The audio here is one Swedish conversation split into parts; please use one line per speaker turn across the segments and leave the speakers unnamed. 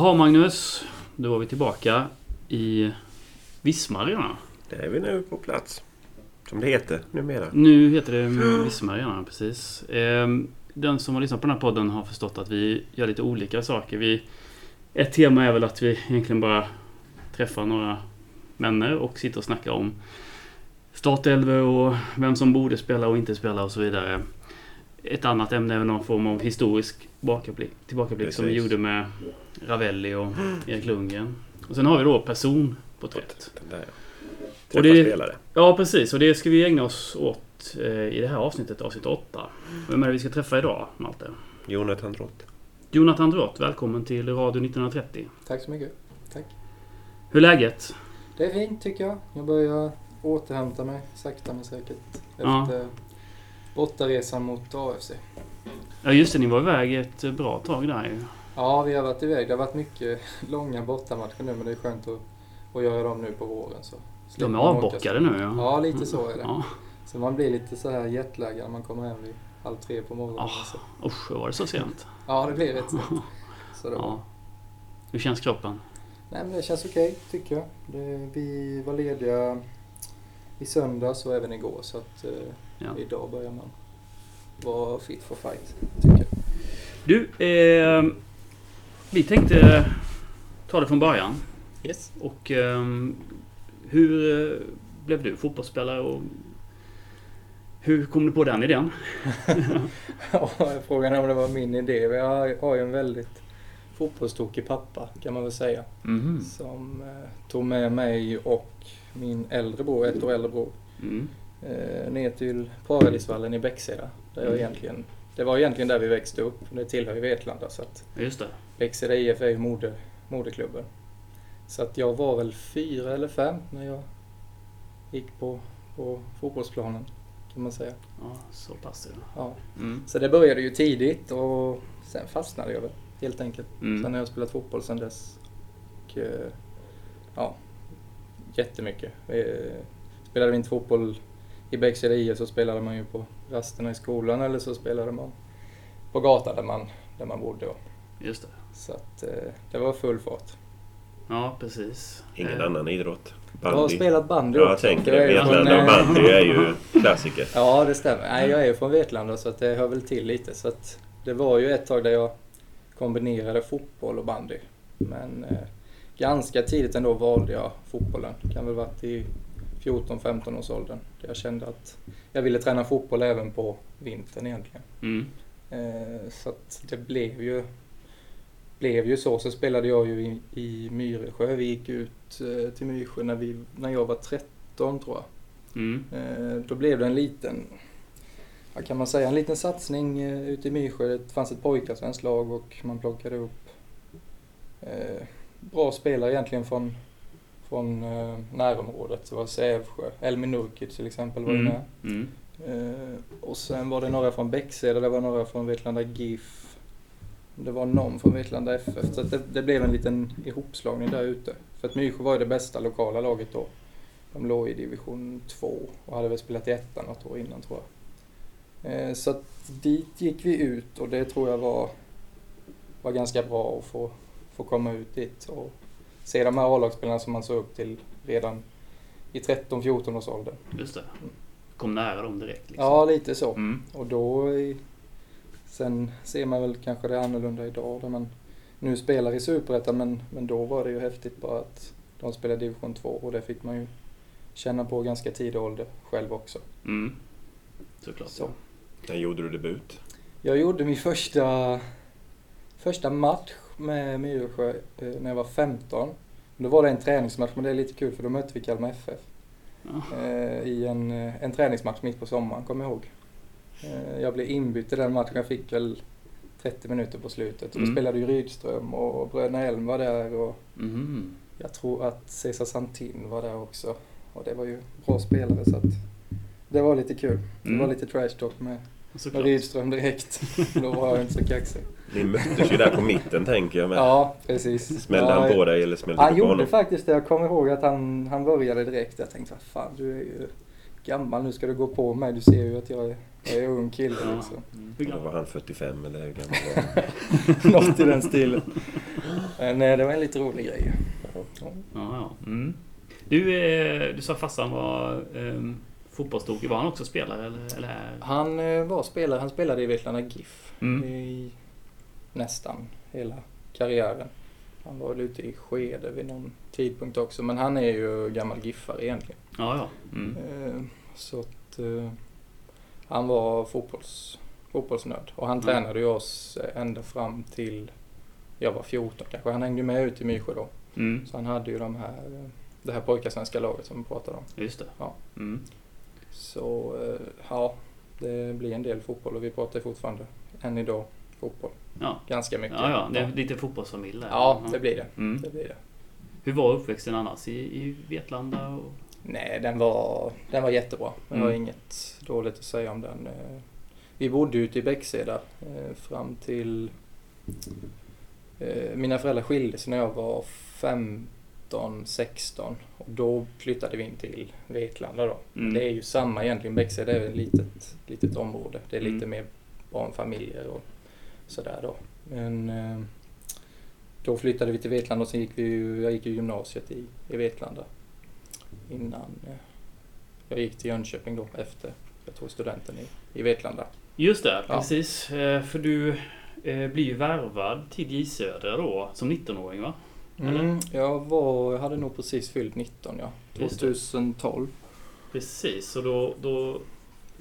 Jaha Magnus, då är vi tillbaka i Vismarena.
Det är vi nu på plats. Som det heter numera.
Nu heter det Vismarena, precis. Ehm, Den som har lyssnat på den här podden har förstått att vi gör lite olika saker. Vi, ett tema är väl att vi egentligen bara träffar några vänner och sitter och snackar om startelvor och vem som borde spela och inte spela och så vidare. Ett annat ämne väl någon form av historisk tillbakablick, tillbakablick som vi
Precis.
gjorde med Ravelli och Erik Lundgren. Och sen har vi då personporträtt.
Den där, ja.
Och
Träffa
det-
spelare.
Ja, precis. Och det ska vi ägna oss åt eh, i det här avsnittet, avsnitt 8. Vem är det vi ska träffa idag, Malte?
Jonathan Drott.
Jonathan Drott, välkommen till Radio 1930.
Tack så mycket. Tack.
Hur är läget?
Det är fint tycker jag. Jag börjar återhämta mig sakta men säkert.
Ja.
Bortaresan mot AFC.
Ja, just det. Ni var iväg ett eh, bra tag där ju.
Ja, vi har varit iväg. Det har varit mycket långa bortamatcher nu men det är skönt att, att göra dem nu på våren. Så
De är avbockade nu ja.
Ja, lite så är det.
Ja.
Så man blir lite så här jetlaggad när man kommer hem vid halv tre på morgonen.
Ah.
Så.
Usch, var det så sent?
Ja, det blir rätt sent. Så det var.
Ja. Hur känns kroppen?
Nej men det känns okej tycker jag. Det, vi var lediga i söndags och även igår så att eh,
Ja.
idag börjar man vara fit for fight tycker jag.
Du, eh, vi tänkte ta det från början.
Yes.
Och ehm, hur eh, blev du fotbollsspelare och hur kom du på den idén?
Ja, frågan är om det var min idé. Jag har- ju en väldigt fotbollstokig pappa kan man väl säga.
Mhm.
Som eh, tog med mig och min äldre bror, ett år äldre bror,
Mm.
Eh, ner till Paradisvallen i Bäcksida. Där jag
Mm.
egentligen, det var egentligen där vi växte upp. Det tillhör ju Vetlanda så att
Just det.
Bäcksida IF är ju moder, moderklubben. Så att jag var väl fyra eller fem när jag gick på, på fotbollsplanen kan man säga.
Ja, så pass det.
Ja.
Mm.
Så det började ju tidigt och sen fastnade jag väl helt enkelt.
Mm.
Sen har jag spelat fotboll sen dess. Och, eh, ja, jättemycket. Eh, Spelade vi inte fotboll i Bäcksida IF så spelade man ju på rasterna i skolan eller så spelade man på gatan där man, där man bodde.
Just det.
Så att eh, det var full fart.
Ja, precis.
Ingen
Eh,
annan idrott.
Jag har
Bandy.
spelat bandy
Ja, jag
också.
tänker det.
från,
Vetlanda och
eh,
bandy är ju klassiker.
Ja, det stämmer. Nej, jag är ju från Vetlanda så att det hör väl till lite. Så att det var ju ett tag där jag kombinerade fotboll och bandy. Men eh, ganska tidigt ändå valde jag fotbollen. Kan väl varit i 14-15 års åldern. Jag kände att jag ville träna fotboll även på vintern egentligen.
Mm.
Eh, så det blev ju, blev ju så. Så spelade jag ju i, i Myresjö. Vi gick ut eh, till Myresjö när, vi, när jag var 13 tror jag.
Mm.
Eh, Då blev det en liten, vad kan man säga, en liten satsning ute i Myrsjö. Det fanns ett pojkarsvenskt lag och man plockade upp bra spelare egentligen från, från eh, närområdet. Det var Sävsjö, Elmin Nurkic till exempel var
Mm.
med.
Mm.
Eh, och sen var det några från Bäckseda, det var några från Vetlanda GIF. Det var någon från Vetlanda FF. Så det, det blev en liten ihopslagning där ute. För att Myrsjö var ju det bästa lokala laget då. De låg i division 2 och hade väl spelat i ettan något år innan tror jag. Eh, så att dit gick vi ut och det tror jag var, var ganska bra att få, få komma ut dit och se de här A-lagsspelarna som man såg upp till redan i 13-14 års ålder.
Just det. Kom nära dem direkt. Liksom.
Ja, lite så.
Mm.
Och då sen ser man väl kanske det annorlunda idag där man nu spelar i Superettan men, men då var det ju häftigt bara att de spelade division 2 och det fick man ju känna på ganska tidig ålder själv också.
Mm. Såklart.
Så.
När gjorde du debut?
Jag gjorde min första, första match med Myresjö eh, när jag var 15. Då var det en träningsmatch men det är lite kul för då mötte vi Kalmar FF. Eh, i en, eh, en träningsmatch mitt på sommaren, kommer jag ihåg. Eh, jag blev inbytt i den matchen, jag fick väl 30 minuter på slutet. Och då
Mm.
spelade ju Rydström och Bröderna Elm var där och
Mhm.
jag tror att Cesar Santin var där också. Och det var ju bra spelare så att det var lite kul. Det
Mm.
var lite trash talk med, med
Såklart.
Rydström direkt. då var jag inte så kaxig.
Ni möttes ju där på mitten tänker jag med.
Ja, precis.
Smällde
ja,
han på dig eller smällde
Han
du på
gjorde
honom?
faktiskt det. Jag kommer ihåg att han, han började direkt. Jag tänkte, vad fan, du är ju gammal nu ska du gå på mig? Du ser ju att jag är, jag är ung kille
Ja.
liksom.
Mm.
Då var han 45 eller hur gammal var han?
Något i den stilen. Men eh, det var en lite rolig grej. Ja.
Ja, ja. Mm. Du, eh, du sa farsan var eh, fotbollstokig. Var han också spelare? Eller, eller?
Han eh, var spelare, han spelade i Vetlanda GIF
Mm.
i nästan hela karriären. Han var väl ute i skede vid någon tidpunkt också, men han är ju gammal giffare egentligen.
Ja, ja. Mm.
Eh, Så att eh, han var fotbolls, fotbollsnörd och han
Mm.
tränade ju oss ända fram till jag var 14 kanske. Han hängde med ut i Myrsjö då.
Mm.
Så han hade ju de här, det här pojkasvenska laget som vi pratade om.
Just det.
Ja.
Mm.
Så eh, ja, det blir en del fotboll och vi pratar fortfarande än idag fotboll.
Ja.
Ganska mycket.
Ja, ja. Det är lite fotbollsfamilj där.
Ja, det blir det.
Mm.
det blir det.
Hur var uppväxten annars i, i Vetlanda? Och...
Nej, den var, den var jättebra. Jag har
Mm.
inget dåligt att säga om den. Eh, Vi bodde ute i Bäckseda eh, fram till... Mina föräldrar skilde sig när jag var 15, 16 och då flyttade vi in till Vetlanda då.
Mm.
Det är ju samma egentligen. Bäckseda är ett litet, litet område. Det är lite
Mm.
mer barnfamiljer och sådär då. Men eh, då flyttade vi till Vetlanda och sen gick vi ju, jag gick i gymnasiet i, i Vetlanda. Innan eh, jag gick till Jönköping då efter jag tog studenten i, i Vetlanda.
Just det,
Ja.
precis. Eh, För du blir ju värvad till J Södra då som 19-åring va?
Mm, jag, var, jag hade nog precis fyllt 19 ja.
Just det.
2012.
Precis, och då, då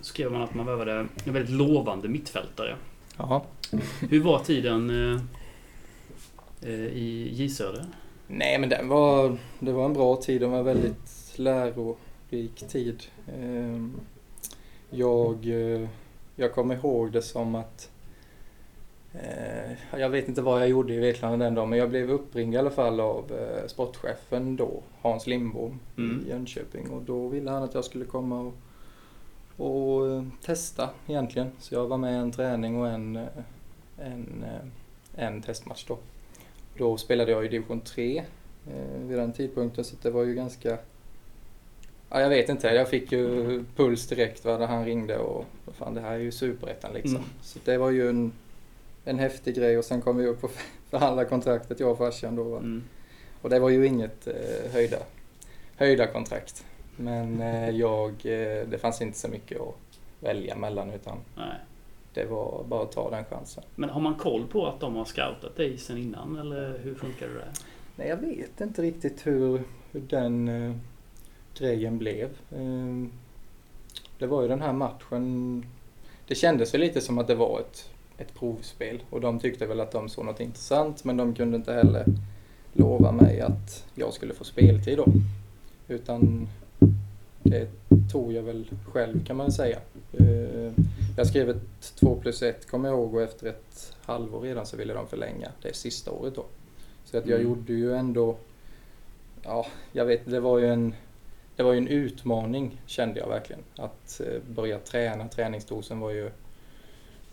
skrev man att man värvade en väldigt lovande mittfältare.
Ja.
Hur var tiden eh, eh, i J Södra?
Nej men den var, det var en bra tid. Det var en väldigt lärorik tid. Ehm, Jag, eh, jag kommer ihåg det som att jag vet inte vad jag gjorde i Vetlanda den dagen men jag blev uppringd i alla fall av eh, sportchefen då, Hans Lindbom
Mm.
i Jönköping och då ville han att jag skulle komma och, och eh, testa egentligen. Så jag var med i en träning och en, eh, en, eh, en testmatch då. Då spelade jag i division 3 eh, vid den tidpunkten så det var ju ganska... Ja, jag vet inte, jag fick ju puls direkt va, när han ringde och fan det här är ju superettan liksom.
Mm.
Så det var ju en, en häftig grej och sen kom vi upp och förhandla kontraktet jag och farsan då.
Mm.
Och det var ju inget eh, höjda, höjda kontrakt. Men eh, jag, eh, det fanns inte så mycket att välja mellan utan
Nej.
det var bara att ta den chansen.
Men har man koll på att de har scoutat dig sen innan eller hur funkar det där?
Nej, jag vet inte riktigt hur, hur den eh, grejen blev. Eh, det var ju den här matchen. Det kändes väl lite som att det var ett, ett provspel och de tyckte väl att de såg något intressant men de kunde inte heller lova mig att jag skulle få speltid då. Utan det tog jag väl själv kan man säga. Eh, jag skrev ett 2 plus 1 kommer jag ihåg och efter ett halvår redan så ville de förlänga det sista året då. Så att jag
Mm.
gjorde ju ändå, ja, jag vet, det var ju en, det var ju en utmaning kände jag verkligen. Att eh, börja träna, träningsdosen var ju,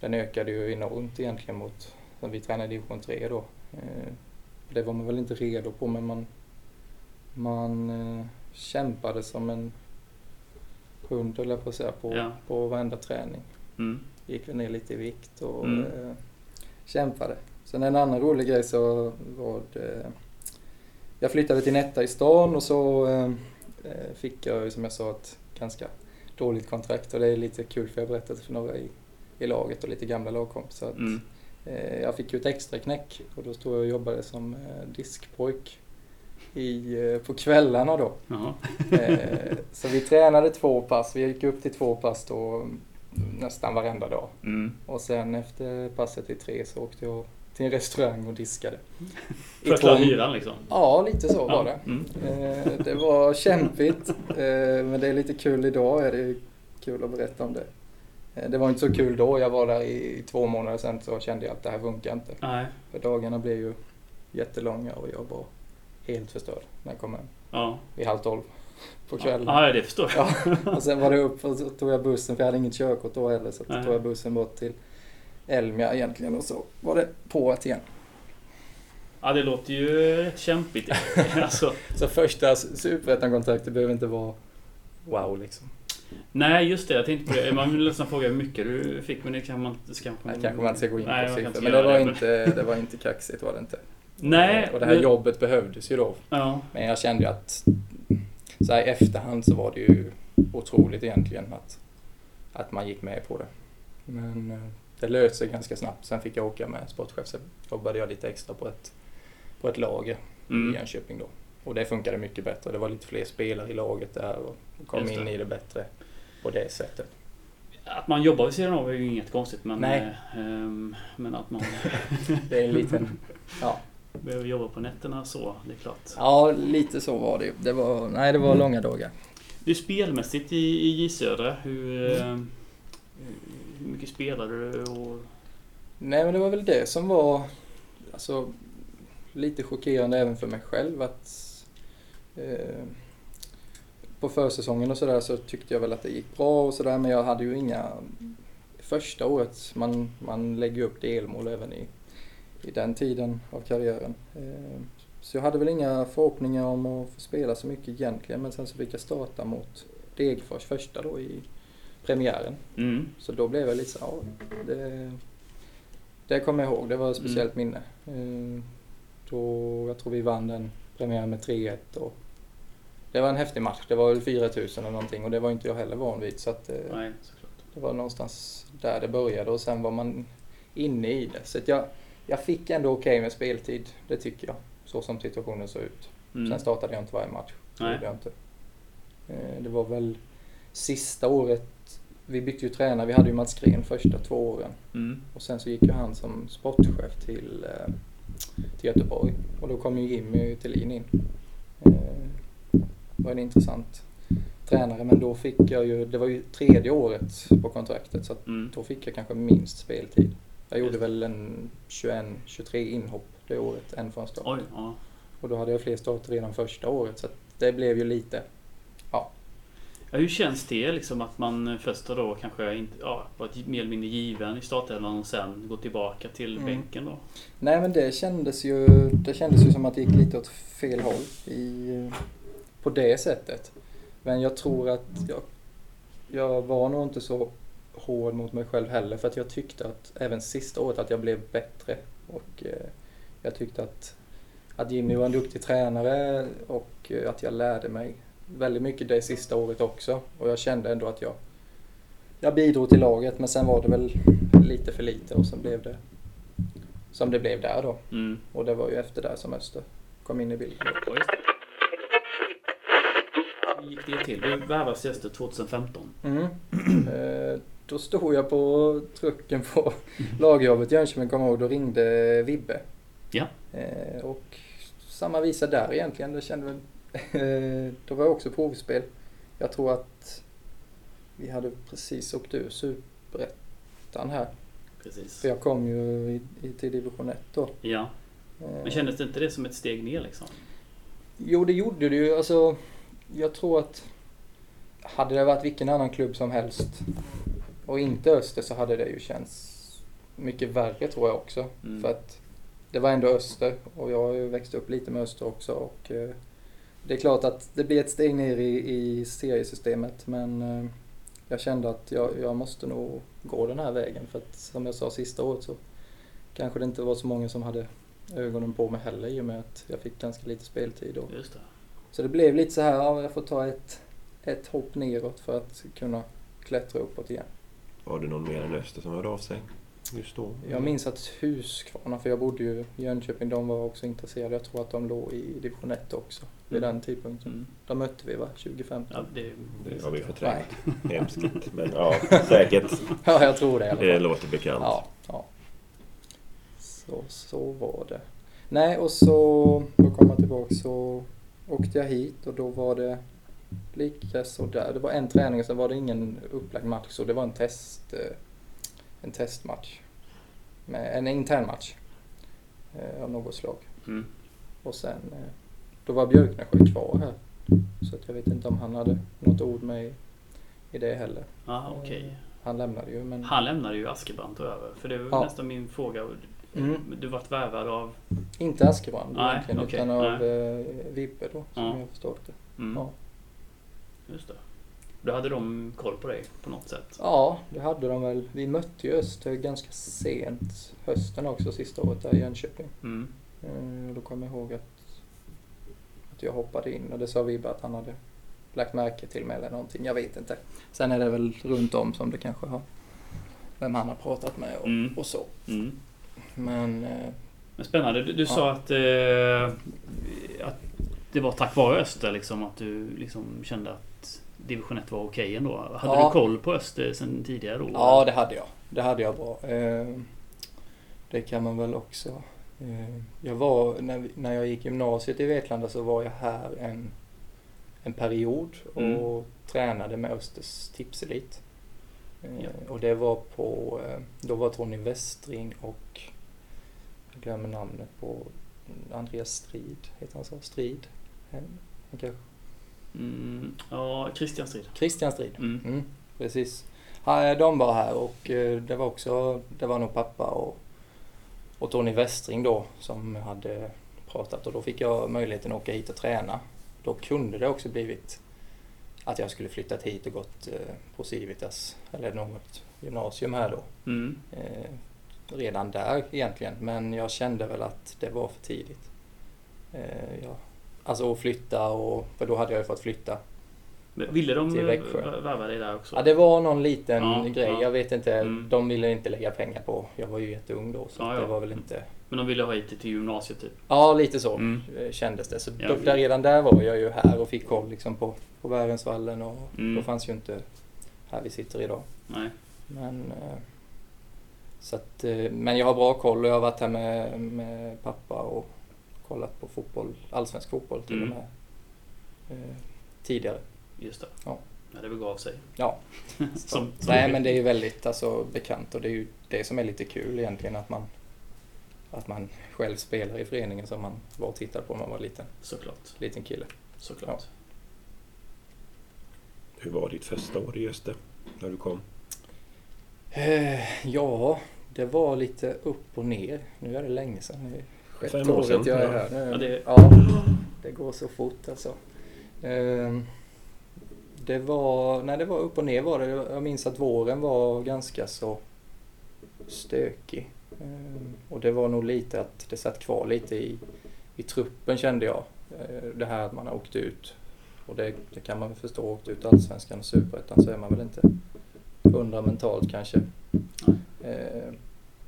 den ökade ju enormt egentligen mot, när vi tränade i division 3 då. Eh, det var man väl inte redo på men man, man eh, kämpade som en hund höll jag på att säga på,
Ja.
på varenda träning.
Mm.
Gick väl ner lite i vikt och
Mm.
eh, kämpade. Sen en annan rolig grej så var det... Jag flyttade till Netta i stan och så eh, fick jag som jag sa ett ganska dåligt kontrakt och det är lite kul för jag berättade för några i, i laget och lite gamla lagkompisar
Mm.
eh, jag fick ju ett extra knäck och då stod jag och jobbade som eh, diskpojk i, eh, på kvällarna då. Så vi tränade två pass, vi gick upp till två pass då nästan varenda dag.
Mm.
Och sen efter passet i tre så åkte jag till en restaurang och diskade.
För att klara hyran liksom?
Ja, lite så var det.
Mm.
Det var kämpigt, men det är lite kul idag. Är det kul att berätta om det. Eh, Det var inte så kul då. Jag var där i två månader sen så kände jag att det här funkar inte.
Nej.
För dagarna blev ju jättelånga och jag var helt förstörd när jag kom hem.
Ja.
Vid halv tolv på kvällen.
Ja, det förstår jag.
Ja, och sen var det upp och så tog jag bussen, för jag hade inget körkort då heller. Så tog jag bussen bort till Elmia egentligen och så var det på igen.
Ja, det låter ju rätt kämpigt. alltså,
Så första superettan-kontraktet behöver inte vara wow liksom.
Nej, just det. Jag tänkte på det. Man vill nästan fråga hur mycket du fick, men det kan man inte... Kanske,
Nej, kanske man inte ska gå in
Nej,
på
man kan
siffror. Men det var,
det, men-
inte, det var inte kaxigt var det inte.
Nej.
Och det här
men-
jobbet behövdes ju då.
Ja.
Men jag kände ju att så här i efterhand så var det ju otroligt egentligen att, att man gick med på det. Men eh, det löste sig ganska snabbt. Sen fick jag åka med sportchef. Så jobbade jag lite extra på ett, på ett lager i
Mm.
Jönköping då. Och det funkade mycket bättre. Det var lite fler spelare i laget där och kom in i det bättre på det sättet.
Att man jobbar vid sidan av är ju inget konstigt, men...
Nej.
ehm, men att man
Det är en liten... Ja,
behöver jobba på nätterna så, det är klart.
ja lite så var det. Det var, nej, det var långa dagar.
Du spelmässigt i, i J Södra, hur, eh, hur mycket spelade du? Och,
Nej men det var väl det som var alltså, lite chockerande även för mig själv att eh, på försäsongen och sådär så tyckte jag väl att det gick bra och sådär men jag hade ju inga första året, man, man lägger ju upp delmål även i, i den tiden av karriären. Eh, så jag hade väl inga förhoppningar om att få spela så mycket egentligen men sen så fick jag starta mot Degerfors första då i premiären.
mm.
Så då blev jag lite så ja, det, det kommer jag ihåg. Det var ett speciellt minne. Eh, Då, jag tror vi vann den premiären med 3-1 och det var en häftig match. Det var väl 4000 eller någonting och det var inte jag heller van vid. Så att, eh,
Nej,
det var någonstans där det började och sen var man inne i det. Så att jag, jag fick ändå okej med speltid, det tycker jag. Så som situationen såg ut.
Mm.
Sen startade jag inte varje match. Det
Nej.
jag inte. Eh, Det var väl sista året, vi bytte ju tränare, vi hade ju Mats Gren första två åren.
Mm.
Och sen så gick ju han som sportchef till, eh, till Göteborg. Och då kom ju Jimmy Thelin in. Var en intressant tränare men då fick jag ju, det var ju tredje året på kontraktet så
Mm.
då fick jag kanske minst speltid. Jag gjorde väl en 21-23 inhopp det året, en från start.
Oj, ja.
Och då hade jag fler starter redan första året så det blev ju lite,
ja. Hur känns det liksom att man först då kanske inte, ja, varit mer eller mindre given i startelvan och sen gå tillbaka till
Mm.
bänken då?
Nej men det kändes ju, det kändes ju som att det gick lite åt fel håll i, på det sättet. Men jag tror att jag, jag var nog inte så hård mot mig själv heller för att jag tyckte att även sista året att jag blev bättre. Och eh, jag tyckte att, att Jimmy var en duktig tränare och eh, att jag lärde mig väldigt mycket det sista året också. Och jag kände ändå att jag, jag bidrog till laget men sen var det väl lite för lite och sen blev det som det blev där då.
Mm.
Och det var ju efter där som Öster kom in i bilden.
Gick det till? Du värvades i Öster 2015.
Mm. Eh, då stod jag på trucken på lagjobbet i Jönköping, kommer ihåg, då ringde Vibbe.
Ja.
Eh, och samma visa där egentligen. Det kände väl, eh, då var jag också provspel. Jag tror att vi hade precis åkt ur superettan här.
Precis.
För jag kom ju i, i, till division 1 då.
Ja. Men kändes det inte det som ett steg ner liksom?
Jo, det gjorde det ju. Alltså, jag tror att hade det varit vilken annan klubb som helst och inte Öster så hade det ju känts mycket värre tror jag också.
Mm.
För att det var ändå Öster och jag har ju växt upp lite med Öster också. Och, eh, det är klart att det blir ett steg ner i, i seriesystemet men eh, jag kände att jag, jag måste nog gå den här vägen. För att som jag sa sista året så kanske det inte var så många som hade ögonen på mig heller i och med att jag fick ganska lite speltid. Och,
Just det.
Så det blev lite så här, ja, jag får ta ett, ett hopp neråt för att kunna klättra uppåt igen.
Var det någon mer än Öster som hörde av sig just då?
Jag minns att Huskvarna, för jag bodde ju i Jönköping, de var också intresserade. Jag tror att de låg i division 1 också vid
Mm.
den tidpunkten.
Mm.
De mötte vi va? 2015?
Ja, det,
Det har vi förträngt. Hemskt. Men ja, säkert.
Ja, jag tror det i alla
Det
fall.
låter bekant.
Ja, ja. Så, så var det. Nej, och så, då kom jag tillbaka så åkte jag hit och då var det lika så där. Det var en träning och sen var det ingen upplagd match så det var en test, eh, en testmatch. Med, en intern match eh, av något slag.
Mm.
Och sen, eh, då var Björknesjö kvar här. Så att jag vet inte om han hade något ord med i, i det heller.
Ja, okej.
Han lämnade ju men...
Han lämnade ju Askebrand tog över. För det var
Ja.
nästan min fråga.
Mm.
Du vart värvad av...
Inte Askebrand
Nej,
egentligen
okej,
utan av
nej.
eh, Vibbe då som
Ja.
jag förstått det.
Mm.
Ja.
Just det. Då hade de koll på dig på något sätt?
Ja, det hade de väl. Vi mötte ju Öster ganska sent hösten också, sista året där i Jönköping.
Mm.
Eh, Då kommer jag ihåg att, att jag hoppade in och det sa Vibbe att han hade lagt märke till mig eller någonting. Jag vet inte. Sen är det väl runt om som det kanske har vem han har pratat med och,
Mm.
och så.
Mm.
Men eh,
Men spännande. Du, du
Ja.
sa att, eh, att det var tack vare Öster liksom att du liksom kände att division 1 var okej ändå. Hade
Ja.
du koll på Öster sen tidigare då?
ja, det hade jag. Det hade jag bra. Eh, Det kan man väl också. eh, Jag var, när, när jag gick gymnasiet i Vetlanda så var jag här en, en period och
Mm.
tränade med Östers tipselit. Eh,
Ja.
Och det var på, eh, då var Tony Westring och jag glömmer namnet på Andreas Strid, heter han så? Strid? Eh, han kanske-
Mm, ja, Christian Strid.
Christian Strid.
Mm.
Mm, precis. Ja, de var här och eh, det var också, det var nog pappa och, och Tony Westring då som hade pratat och då fick jag möjligheten att åka hit och träna. Då kunde det också blivit att jag skulle flyttat hit och gått eh, på Civitas eller något gymnasium här då.
Mm.
Redan där egentligen men jag kände väl att det var för tidigt. Eh, ja. Alltså att flytta och, för då hade jag ju fått flytta
Men Ville de eh, värva dig där också?
Ja, det var någon liten
Ja,
grej.
ja.
Jag vet inte.
Mm.
De ville inte lägga pengar på. Jag var ju jätteung då så
Ja,
det var väl inte...
Men de ville ha hit dig till gymnasiet typ?
Ja, lite så
Mm.
eh, kändes det. Så då, där, redan där var jag ju här och fick koll liksom på, på Värensvallen och
Mm.
då fanns ju inte här vi sitter idag.
Nej.
Men, eh, så att, eh, men jag har bra koll och jag har varit här med, med pappa och kollat på fotboll, allsvensk fotboll till
Mm.
och med eh, tidigare.
Just det.
Ja.
När det begav sig.
Ja.
Som,
Nej men det är ju väldigt alltså, bekant och det är ju det som är lite kul egentligen att man att man själv spelar i föreningen som man var och tittade på när man var liten,
Såklart.
liten kille.
Såklart.
Hur var ditt första år i Öster? När du kom?
Eh, ja, det var lite upp och ner. Nu är det länge sedan. Det är sjätte
Fem år
året jag är
ja.
här nu.
Ja, det-
ja, det går så fort alltså. Eh, det var, nej det var upp och ner var det. Jag minns att våren var ganska så stökig. Eh, och det var nog lite att det satt kvar lite i, i truppen kände jag. Eh, det här att man har åkt ut. Och det, det kan man väl förstå. Åkt ut Allsvenskan och Superettan så är man väl inte hundra mentalt kanske. Eh,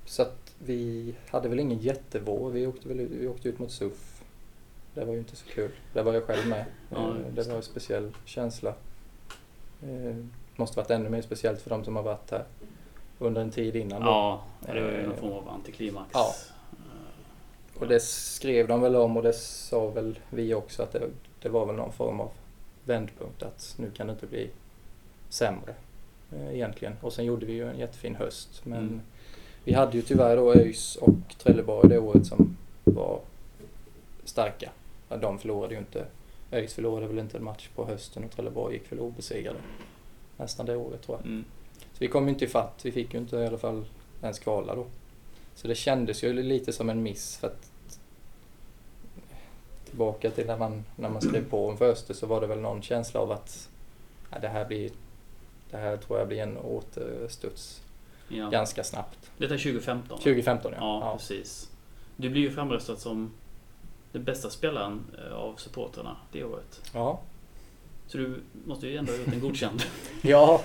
så att vi hade väl ingen jättevår. Vi åkte, väl, vi åkte ut mot SUF. Det var ju inte så kul. Där var jag själv med.
Ja,
Eh, det var en speciell känsla. Eh, måste varit ännu mer speciellt för de som har varit här under en tid innan. då.
Ja, det var ju någon
Eh,
form av antiklimax.
ja. Och det skrev de väl om och det sa väl vi också att det, det var väl någon form av vändpunkt att nu kan det inte bli sämre eh, egentligen. Och sen gjorde vi ju en jättefin höst men
Mm.
vi hade ju tyvärr då ÖIS och Trelleborg det året som var starka. De förlorade ju inte. ÖIS förlorade väl inte en match på hösten och Trelleborg gick väl obesegrade nästan det året tror jag.
Mm.
Så vi kom ju inte ifatt. Vi fick ju inte i alla fall ens kvala då. Så det kändes ju lite som en miss för att tillbaka till när man, när man skrev på om Öster så var det väl någon känsla av att ja, det här blir det här tror jag blir en återstuds
Ja.
ganska snabbt.
Detta är 2015? va?
2015 ja.
Ja,
ja.
precis. Du blir ju framröstad som den bästa spelaren eh, av supporterna det året.
Ja.
Så du måste ju ändå ha gjort en godkänd.
ja.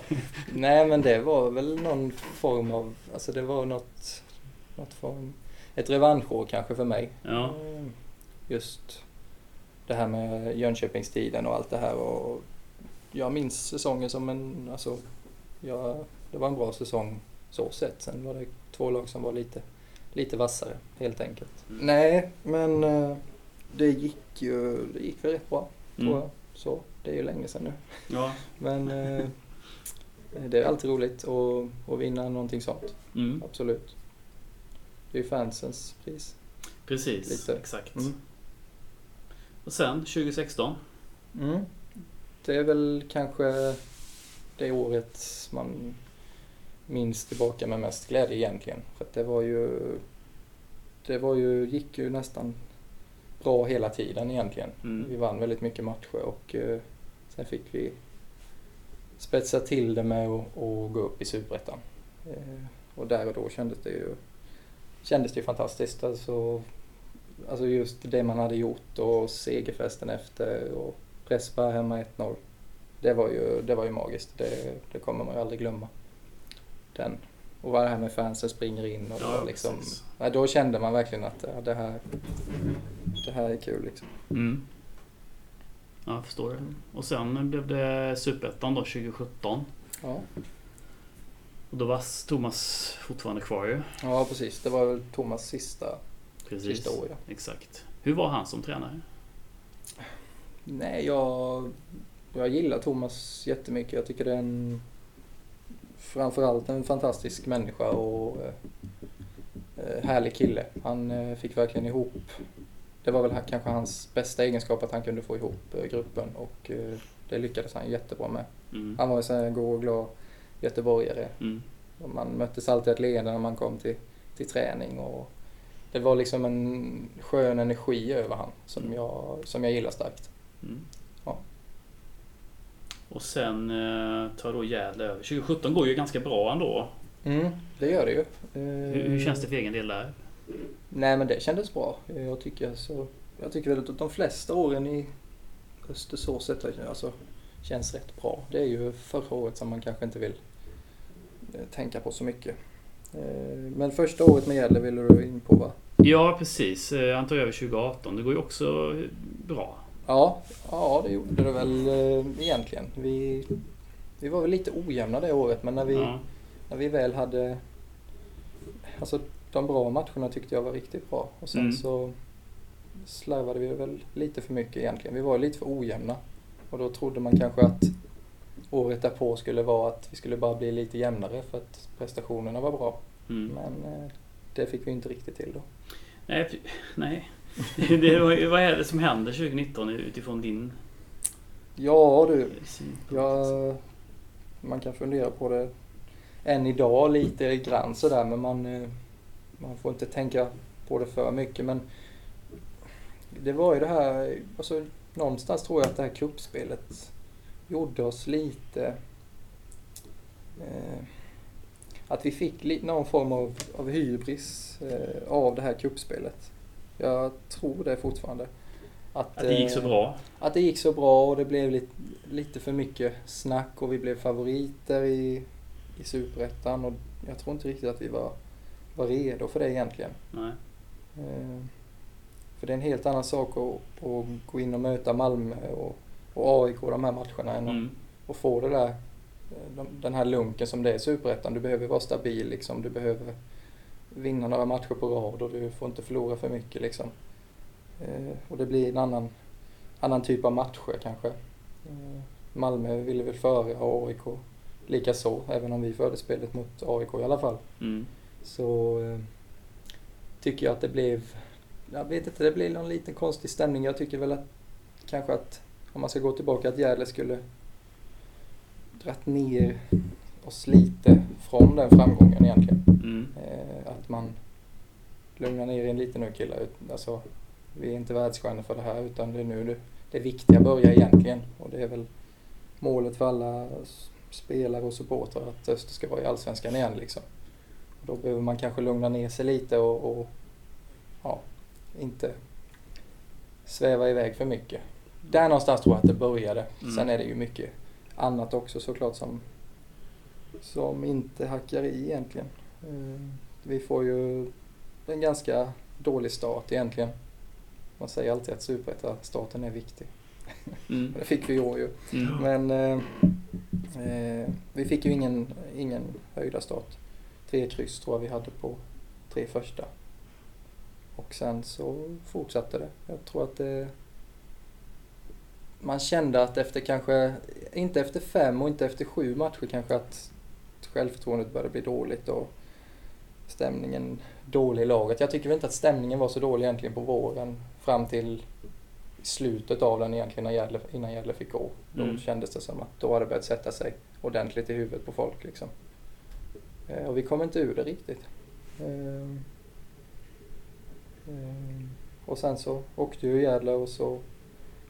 Nej men det var väl någon form av, alltså det var något, något form, ett revanschår kanske för mig.
Ja.
Eh, Just det här med Jönköpingstiden och allt det här och jag minns säsongen som en, alltså, ja, det var en bra säsong så sett. Sen var det två lag som var lite, lite vassare helt enkelt.
Mm.
Nej, men eh, det gick ju, det gick väl rätt bra tror
Mm.
jag. Så, det är ju länge sedan nu.
Ja.
Men eh, det är alltid roligt att, att vinna någonting sånt.
Mm.
Absolut. Det är ju fansens pris.
Precis,
Lite.
exakt.
Mm.
Och sen 2016?
Mm. Det är väl kanske det året man minns tillbaka med mest glädje egentligen. För det var ju, det var ju, gick ju nästan bra hela tiden egentligen.
Mm.
Vi vann väldigt mycket matcher och eh, sen fick vi spetsa till det med att att gå upp i Superettan. Eh, och där och då kändes det ju, kändes det ju fantastiskt. Alltså, alltså just det man hade gjort och segerfesten efter och press bara hemma 1-0. Det var ju, det var ju magiskt. Det, det kommer man ju aldrig glömma. Den. Och det här med fansen springer in och var liksom, ja, då kände man verkligen att ja, det, här, det här är kul liksom.
Mm. Ja, jag förstår det. Och sen blev det Superettan då 2017.
Ja.
Och då var Thomas fortfarande kvar ju.
ja, precis. Det var väl Thomas sista,
Precis.
sista år. Ja.
Exakt. Hur var han som tränare?
Nej, jag, jag gillar Thomas jättemycket. Jag tycker det är en framförallt en fantastisk människa och eh, härlig kille. Han eh, fick verkligen ihop, det var väl kanske hans bästa egenskap att han kunde få ihop eh, gruppen och eh, det lyckades han jättebra med.
Mm.
Han var ju så här god och glad göteborgare.
Mm.
Man möttes alltid ett leende när man kom till, till träning och det var liksom en skön energi över han som jag, som jag gillar starkt.
Mm.
Ja.
Och sen eh, tar då Gävle över. 2017 går ju ganska bra ändå.
Mm, det gör det ju.
Hur, hur känns det för egen del där?
Nej men det kändes bra. Jag tycker, så, jag tycker väl att de flesta åren i Östersås alltså, känns rätt bra. Det är ju förra året som man kanske inte vill eh, tänka på så mycket. Eh, Men första året med Gävle ville du in på va?
Ja, precis. Eh, Han tar över 2018. Det går ju också bra.
Ja, ja det gjorde det väl eh, egentligen. Vi, vi var väl lite ojämna det året men när vi,
Ja.
när vi väl hade... Alltså de bra matcherna tyckte jag var riktigt bra. Och sen
Mm.
så slarvade vi väl lite för mycket egentligen. Vi var lite för ojämna. Och då trodde man kanske att året därpå skulle vara att vi skulle bara bli lite jämnare för att prestationerna var bra.
Mm.
Men eh, det fick vi inte riktigt till då.
Nej, nej. Det, var- vad är det som händer 2019 utifrån din
Ja du,
syn?
Ja, man kan fundera på det än idag lite grann sådär men man, eh, man får inte tänka på det för mycket. Men det var ju det här, alltså någonstans tror jag att det här kuppspelet gjorde oss lite eh, att vi fick någon form av, av hybris eh, av det här kuppspelet. Jag tror det fortfarande.
Att det gick så
eh,
bra?
att det gick så bra och det blev lite, lite för mycket snack och vi blev favoriter i, i Superettan och jag tror inte riktigt att vi var, var redo för det egentligen.
Nej.
Eh, för det är en helt annan sak att, att gå in och möta Malmö och, och AIK de här matcherna än att,
Mm.
att få det där, eh, de, den här lunken som det är i Superettan. Du behöver vara stabil liksom. Du behöver vinna några matcher på rad och du får inte förlora för mycket liksom. Eh, och det blir en annan, annan typ av matcher kanske. Eh, Malmö ville väl före och AIK likaså, även om vi förde spelet mot AIK i alla fall.
Mm.
Så eh, tycker jag att det blev, jag vet inte, det blev någon liten konstig stämning. Jag tycker väl att kanske att om man ska gå tillbaka att Gävle skulle dratt ner oss lite från den framgången egentligen.
Mm.
Eh, att man lugnar ner in lite nu killar. Ut- Alltså, vi är inte världsstjärnor för det här utan det är nu det, det viktiga börjar egentligen. Och det är väl målet för alla spelare och supportrar att Öster ska vara i Allsvenskan igen liksom. Och då behöver man kanske lugna ner sig lite och, och ja, inte sväva iväg för mycket. Där någonstans tror jag att det började.
Mm.
Sen är det ju mycket annat också såklart som, som inte hackar i egentligen. Eh, Vi får ju en ganska dålig start egentligen. Man säger alltid att superettan-starten är viktig.
Mm.
Det fick vi i år ju.
Mm.
Men eh, eh, vi fick ju ingen, ingen höjda start. Tre kryss tror jag vi hade på tre första. Och sen så fortsatte det. Jag tror att det... Man kände att efter kanske, inte efter fem och inte efter sju matcher kanske att självförtroendet började bli dåligt och stämningen dålig i laget. Jag tycker väl inte att stämningen var så dålig egentligen på våren fram till slutet av den egentligen när innan Gävle fick gå. Då
Mm.
kändes det som att då hade det börjat sätta sig ordentligt i huvudet på folk liksom. Eh, och vi kom inte ur det riktigt. Ehm, ehm, och sen så åkte ju Gävle och så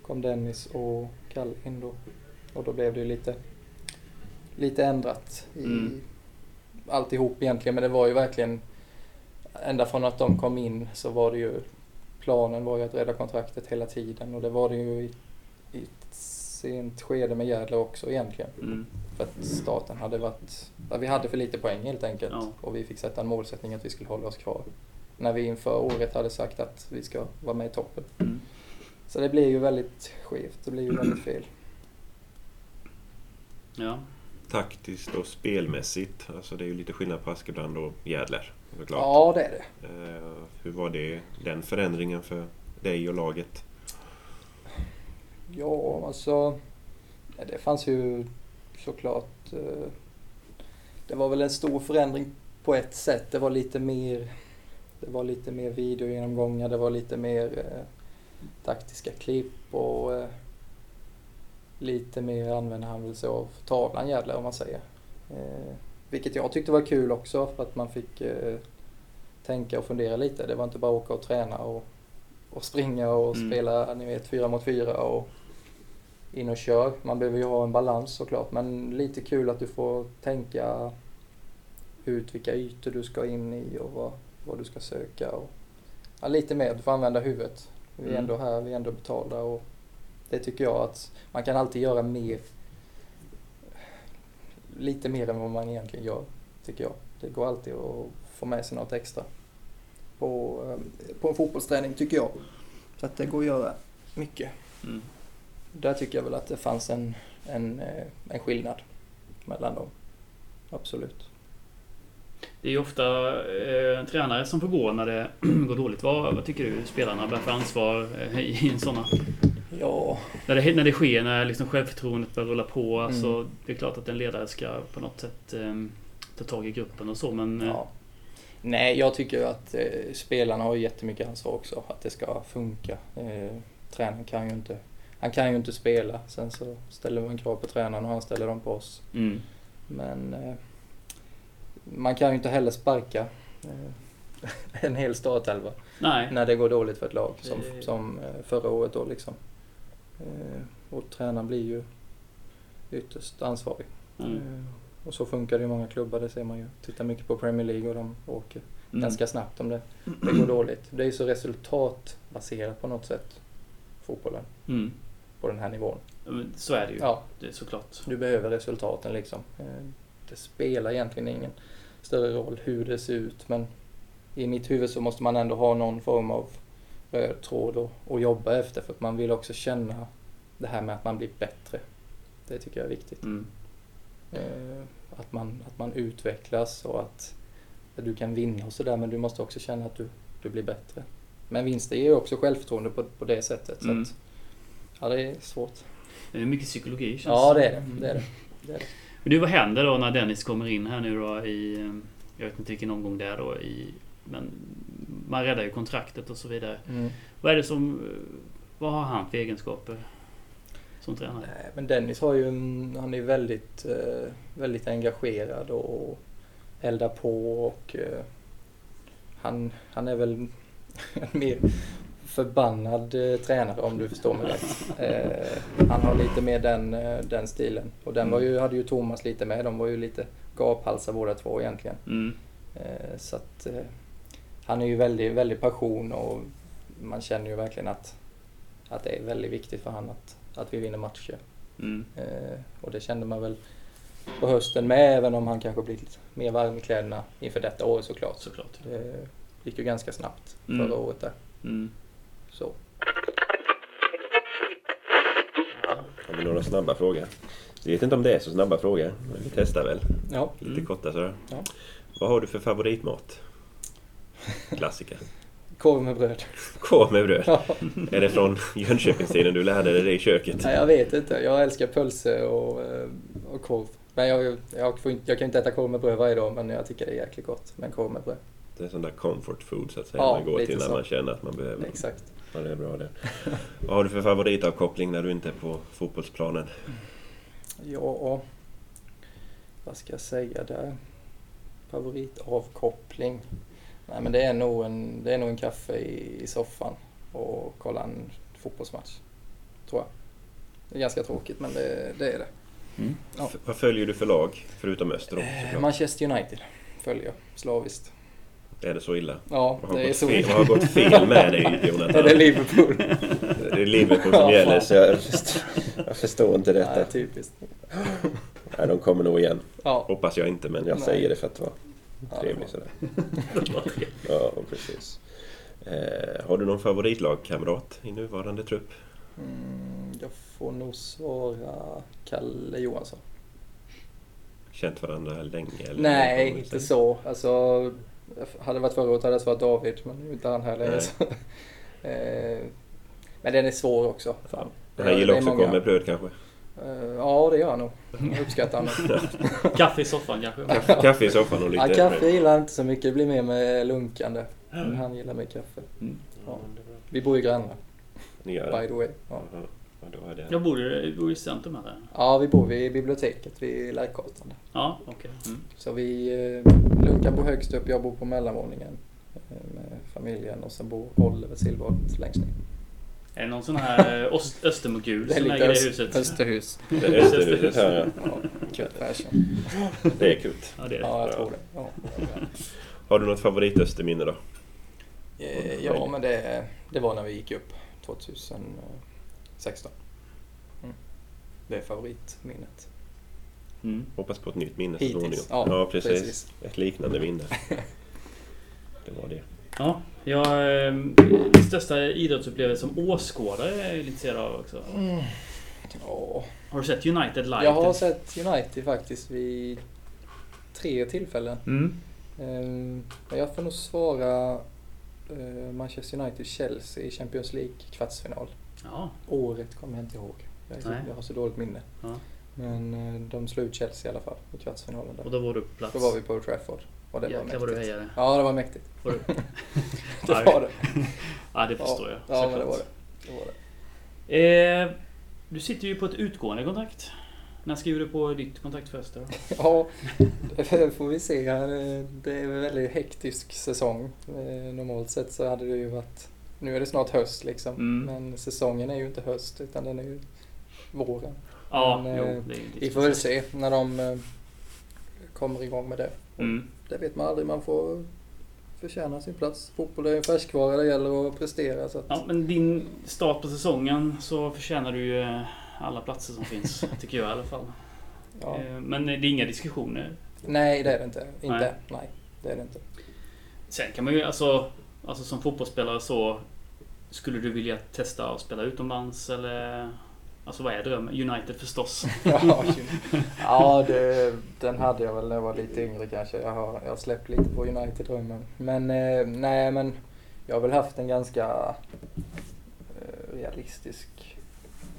kom Dennis och Kalle in då. Och då blev det ju lite lite ändrat i
Mm.
alltihop egentligen. Men det var ju verkligen, ända från att de kom in så var det ju, planen var ju att rädda kontraktet hela tiden och det var det ju i, i ett sent skede med Jädler också egentligen.
Mm.
För att starten hade varit, ja, vi hade för lite poäng helt enkelt
Ja.
och vi fick sätta en målsättning att vi skulle hålla oss kvar. När vi inför året hade sagt att vi ska vara med i toppen.
Mm.
Så det blir ju väldigt skevt, det blir ju väldigt fel.
Ja.
Taktiskt och spelmässigt. Alltså det är ju lite skillnad på Askebrand och Jädler. Såklart.
Ja, det är det.
Eh, hur var det, den förändringen för dig och laget?
Ja, alltså. Det fanns ju såklart. eh, Det var väl en stor förändring på ett sätt. Det var lite mer. Det var lite mer videogenomgångar. Det var lite mer eh, taktiska klipp och lite mer använde han väl sig av tavlan Jävlar om man säger. Eh, vilket jag tyckte var kul också för att man fick eh, tänka och fundera lite. Det var inte bara åka och träna och, och springa och
Mm.
spela, ni vet, fyra mot fyra och in och kör. Man behöver ju ha en balans såklart, men lite kul att du får tänka ut vilka ytor du ska in i och vad, vad du ska söka. Och, ja, lite mer, du får använda huvudet. Vi är
Mm.
ändå här, vi är ändå betalda och det tycker jag att man kan alltid göra mer. Lite mer än vad man egentligen gör, tycker jag. Det går alltid att få med sig något extra på, eh, på en fotbollsträning, tycker jag. Så att det går att göra mycket.
Mm.
Där tycker jag väl att det fanns en, en, eh, en skillnad mellan dem. Absolut.
Det är ju ofta eh, tränare som får gå när det går dåligt. Vad, vad tycker du spelarna bär för ansvar eh, i en sådana...
Ja,
När det, när det sker, när liksom självförtroendet börjar rulla på.
Mm.
Så det är klart att en ledare ska på något sätt eh, ta tag i gruppen och så. Men eh,
ja. Nej, jag tycker att eh, spelarna har jättemycket ansvar också. Att det ska funka. Eh, tränaren kan ju inte, han kan ju inte spela. Sen så ställer man krav på tränaren och han ställer dem på oss.
mm,
Men eh, man kan ju inte heller sparka eh, en hel startelva. när det går dåligt för ett lag som, som eh, förra året då liksom. Eh, Och tränaren blir ju ytterst ansvarig.
Mm.
Eh, Och så funkar det i många klubbar, det ser man ju. Titta mycket på Premier League och de åker
Mm.
ganska snabbt om det, det går dåligt. Det är ju så resultatbaserat på något sätt, fotbollen,
Mm.
på den här nivån.
Så är det ju.
Ja,
Det är såklart.
du behöver resultaten liksom. Eh, Det spelar egentligen ingen större roll hur det ser ut men i mitt huvud så måste man ändå ha någon form av röd tråd och, och jobba efter för att man vill också känna det här med att man blir bättre. Det tycker jag är viktigt.
Mm.
Eh, Att man, att man utvecklas och att, att du kan vinna och sådär men du måste också känna att du, du blir bättre. Men vinster ger ju också självförtroende på, på det sättet. Så
Mm.
att, ja, det är svårt.
Det är mycket psykologi känns
Ja, det är det.
Mm.
det, är det. det, är det.
Men du, vad händer då när Dennis kommer in här nu då i... eh, Jag vet inte vilken omgång det är då i... Men man räddar ju kontraktet och så vidare.
Mm.
Vad är det som... Vad har han för egenskaper som tränare?
Nej, men Dennis har ju, han är väldigt, eh, väldigt engagerad och eldar på och eh, han, han är väl en mer förbannad eh, tränare om du förstår mig rätt. Eh, han har lite mer den, eh, den stilen. Och den var ju, hade ju Thomas lite med. De var ju lite gaphalsar båda två egentligen.
Mm.
Så att han är ju väldigt, väldigt passion och man känner ju verkligen att, att det är väldigt viktigt för han att, att vi vinner matcher.
Mm.
Eh, och det kände man väl på hösten med, även om han kanske blivit mer varm i kläderna inför detta år såklart.
Såklart.
Det gick ju ganska snabbt
Mm.
förra året där.
Mm.
Så.
Har vi några snabba frågor? Jag vet inte om det är så snabba frågor, men vi testar väl.
Ja.
Lite
Mm.
korta sådär.
Ja.
Vad har du för favoritmat? Klassiker.
Korv med bröd.
Korv med bröd.
Ja.
Är det från Jönköpingstiden du lärde dig det i köket?
Nej, jag vet inte. Jag älskar pölse och, eh, och korv. Men jag, jag, får inte, jag kan inte äta korv med bröd varje dag, men jag tycker det är jäkligt gott med korv med bröd.
Det är sån där comfort food så att säga.
Ja,
man går till när
så.
man känner att man behöver.
Exakt.
Ja, det är bra det. Vad har du för favoritavkoppling när du inte är på fotbollsplanen?
Ja, vad ska jag säga där? Favoritavkoppling? Nej men det är nog en, det är nog en kaffe i, i soffan och kolla en fotbollsmatch. Tror jag. Det är ganska tråkigt men det, det är det.
Mm.
Ja.
Vad följer du för lag, förutom Öster då?
Eh? Manchester United följer jag slaviskt.
Är det så illa?
Ja, det är så.
fel, vad har gått fel med dig, Jonathan?
Är det Liverpool?
Det är Liverpool som
Ja,
gäller, så jag förstår, jag förstår inte detta.
Nej, typiskt.
Nej, de kommer nog igen.
Ja.
Hoppas jag inte, men jag
Nej.
säger det för att vara trevlig sådär. Ja, precis. Eh, har du någon favoritlagkamrat i nuvarande trupp?
Mm, jag får nog svara Kalle Johansson.
Känt varandra länge? Eller
Nej, inte så. Alltså, hade det varit förra året hade jag svarat David, men nu är inte han här längre. Eh, men den är svår också. Fan.
Han gillar
Det är
också
många.
korv med bröd kanske?
Eh, ja, det gör han nog. Jag uppskattar honom.
Kaffe i soffan kanske?
Kaffe, kaffe i soffan och lite...
Ja, kaffe gillar han inte så mycket. Det blir mer med lunkande. Men han gillar med kaffe.
Mm.
Ja. Vi bor ju grannar,
Ni gör
by
det?
the way. Ja,
det.
Jag bor i, bor i centrum här.
ja vi bor vid biblioteket vid Lärkgatan. där.
Ja, okej. Mm.
Så vi, eh, Lunka bor högst upp, jag bor på mellanvåningen eh, med familjen och sen bor Oliver Silverholt längst ner.
Är det någon sån här eh, ost- Östermogul som äger det
öst-
huset?
Österhus.
Det är Österhuset här, ja.
Fashion.
Det är kul.
Ja, det är det.
Ja, jag tror det. Ja,
Har du något favoritösterminne då?
Eh, ja men det, det var när vi gick upp 2016. Mm. Det är favoritminnet.
Mm.
Hoppas på ett nytt minne så
Hittills,
småningom.
ja,
ja precis.
precis.
Ett liknande minne. Det var det.
Ja, jag, eh, min största idrottsupplevelse som åskådare är jag lite intresserad av också.
Ja,
Har du sett United live?
jag har sett United faktiskt vid tre tillfällen.
Mm.
Ehm, jag får nog svara eh, Manchester United-Chelsea i Champions League kvartsfinal.
Ja,
Året kommer jag inte ihåg. Jag,
Nej.
jag har så dåligt minne.
Ja.
Men eh, de slog ut Chelsea i alla fall i kvartsfinalen. Där.
och då var du på plats.
Då var vi på Trafford. Och det
Jäklar vad du hejade.
Ja, det var mäktigt.
Var du?
Det var det.
Ja, det förstår jag.
Ja, men det var det. det, var det.
Eh, du sitter ju på ett utgående kontrakt. När skriver du på ditt kontrakt först då?
Ja, det får vi se. Det är en väldigt hektisk säsong. Eh, Normalt sett så hade det ju varit... Nu är det snart höst liksom.
Mm.
Men säsongen är ju inte höst utan den är ju våren.
Ja,
Men,
jo,
eh,
det är
Vi får väl se när de eh, kommer igång med det.
Mm.
Det vet man aldrig. Man får förtjäna sin plats. Fotboll är en färskvara. Det gäller att prestera. Så att,
Ja, men din start på säsongen så förtjänar du ju eh, alla platser som finns, tycker jag i alla fall.
ja.
Eh, Men det är inga diskussioner.
Nej, det är det inte. Inte.
Nej.
Nej, det är det inte.
Sen kan man ju alltså, alltså som fotbollsspelare så skulle du vilja testa att spela utomlands eller? Alltså vad är drömmen? United förstås.
Ja, ja det, den hade jag väl när jag var lite yngre kanske. Jag har, jag har släppt lite på United-drömmen. Men eh, nej, men jag har väl haft en ganska eh, realistisk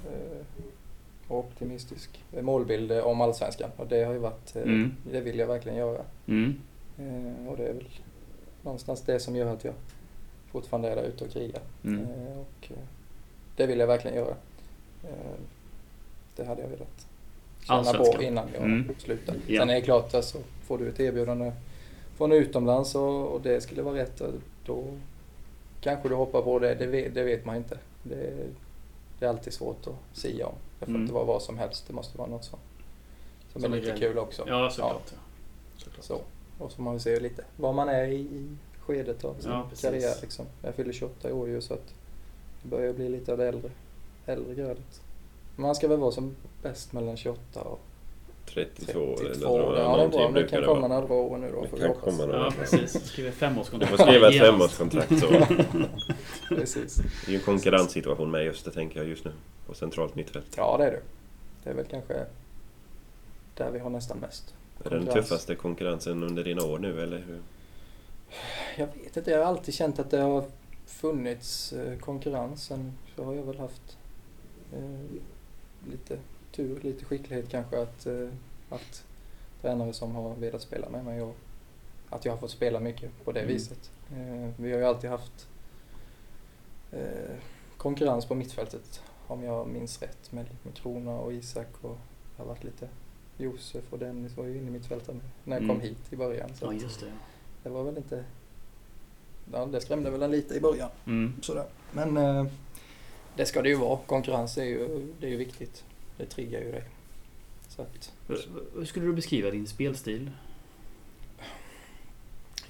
eh, och optimistisk målbild eh, om Allsvenskan. Och det har ju varit, eh,
Mm.
det vill jag verkligen göra.
Mm.
Eh, och det är väl någonstans det som gör att jag fortfarande är där ute och krigar.
Mm.
Och det vill jag verkligen göra. Eh, det hade jag velat känna på innan jag
Mm.
slutar.
Ja.
Sen är det klart, alltså, får du ett erbjudande från utomlands och, och det skulle vara rätt, då kanske du hoppar på det. Det vet, det vet man inte. Det, det är alltid svårt att sia om. Det får
Mm.
inte vara vad som helst. Det måste vara något som, som,
Som
är lite kul också.
Ja, såklart. Ja. Såklart.
Så. Och så får man se lite var man är i, i skedet av sin
Ja,
karriär. Liksom. Jag fyller 28 i år ju så att det börjar bli lite av det äldre, äldre grödet. Man ska väl vara som bäst mellan 28 och
32 eller
32.
några-
Ja, det är bra.
någonting
Det
brukar
kan komma några år nu då
Det kan komma några.
Ja, precis.
Du får skriva ett femårskontrakt så.
Precis.
Det är ju en konkurrenssituation med just det tänker jag just nu. På centralt mittfält.
Ja, det är det. Det är väl kanske där vi har nästan mest.
Är det den tuffaste konkurrensen under dina år nu eller hur?
Jag vet inte, jag har alltid känt att det har funnits eh, konkurrens. Sen så har jag väl haft lite tur, lite skicklighet kanske att, eh, att tränare som har velat spela med mig och att jag har fått spela mycket på det
Mm.
viset. Eh, vi har ju alltid haft eh, konkurrens på mittfältet om jag minns rätt med, med Krona och Isak och det har varit lite Josef och Dennis var ju inne i mittfältet när jag
Mm.
kom hit i början. Så
Ja, just det.
det var väl inte... Ja, det skrämde väl en lite i början.
Mm.
Sådär. Men eh, det ska det ju vara. Konkurrens är ju, det är ju viktigt. Det triggar ju dig. Så att,
Hur skulle du beskriva din spelstil?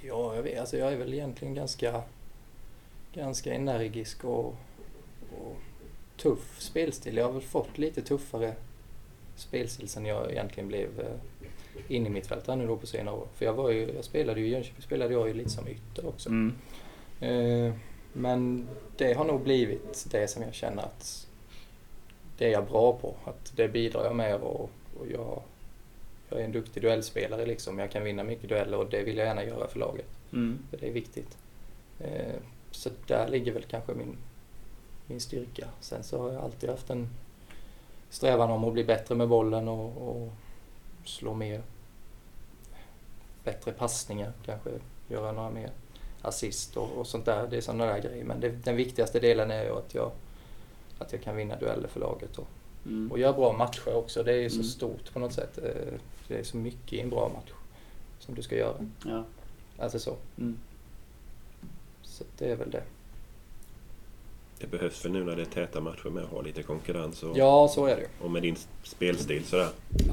ja, jag vet, alltså jag är väl egentligen ganska, ganska energisk och, och tuff spelstil. Jag har väl fått lite tuffare spelstil sen jag egentligen blev eh, in i mitt fält här nu då på senare år. För jag var ju, jag spelade ju i Jönköping spelade jag ju lite som ytter också.
Mm.
Eh, men det har nog blivit det som jag känner att det är jag bra på. Att det bidrar jag med och, och jag, jag är en duktig duellspelare liksom. Jag kan vinna mycket dueller och det vill jag gärna göra för laget.
Mm.
För det är viktigt. Eh, så där ligger väl kanske min, min styrka. Sen så har jag alltid haft en strävan om att bli bättre med bollen och, och slå mer bättre passningar, kanske göra några mer assist och, och sånt där. Det är sådana där grejer. Men det, den viktigaste delen är ju att jag, att jag kan vinna dueller för laget och,
Mm.
och göra bra matcher också. Det är ju så
Mm.
stort på något sätt. Eh, Det är så mycket i en bra match som du ska göra.
Ja.
Alltså så.
Mm.
Så det är väl det.
Det behövs väl nu när det är täta matcher med att ha lite konkurrens och,
Ja, så är det
och med din spelstil sådär.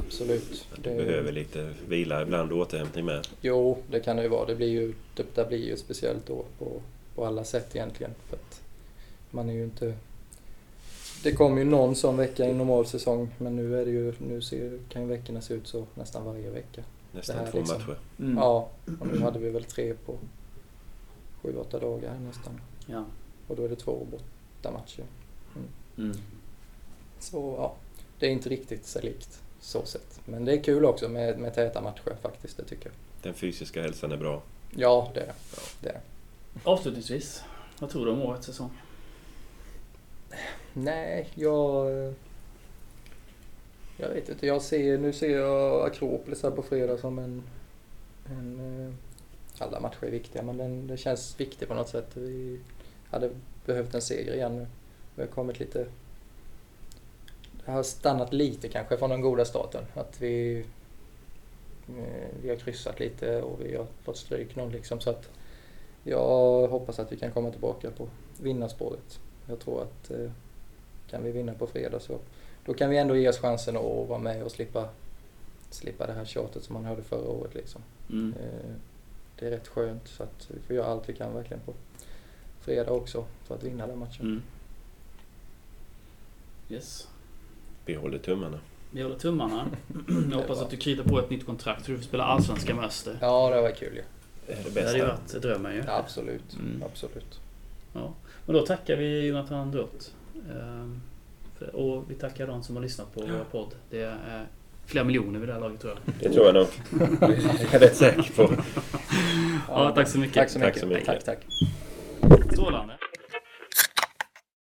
Absolut.
Att du behöver lite vila ibland och återhämtning med.
Jo, det kan det ju vara. Det blir ju, det där blir ju speciellt då på, på alla sätt egentligen. För att man är ju inte... Det kommer ju någon sån vecka i normal säsong men nu är det ju, nu ser, kan ju veckorna se ut så nästan varje vecka.
Nästan
Det
två
liksom.
matcher.
Mm.
Ja, och nu hade vi väl tre på sju, åtta dagar nästan.
Ja.
Och då är det två bortamatcher.
Mm.
Så ja, det är inte riktigt sig likt så sett. Men det är kul också med, med täta matcher faktiskt, det tycker jag.
Den fysiska hälsan är bra.
Ja, det är det. det. är.
Avslutningsvis, vad tror du om årets säsong?
Nej, jag... Jag vet inte. Jag ser, nu ser jag Akropolis här på fredag som en... en eh, alla matcher är viktiga, men den, det känns viktigt på något sätt. Vi hade behövt en seger igen nu. Vi har kommit lite... Det har stannat lite kanske från den goda starten. Att vi... eh, Vi har kryssat lite och vi har fått stryk någon liksom. Så att jag hoppas att vi kan komma tillbaka på vinnarspåret. Jag tror att eh, kan vi vinna på fredag så då kan vi ändå ge oss chansen att vara med och slippa, slippa det här tjatet som man hörde förra året. Liksom.
Mm.
Eh, det är rätt skönt så att vi får göra allt vi kan verkligen på fredag också för att vinna den matchen.
Mm. Yes.
Vi håller tummarna.
Vi håller tummarna. Jag hoppas att du kritar på ett nytt kontrakt så du får spela Allsvenskan med Öster.
Ja, det var kul ju.
Det är det
Det hade ju varit drömmen ju.
Ja, absolut.
Mm.
absolut.
Ja. Men då tackar vi Jonathan Drott. Ehm, Och vi tackar de som har lyssnat på vår podd. Det är flera miljoner vid det här laget tror jag.
Det tror jag nog. Jag är rätt säker på.
Ja, tack så mycket.
Tack så
Tack
mycket.
så mycket.
Tack, tack.
Strålande.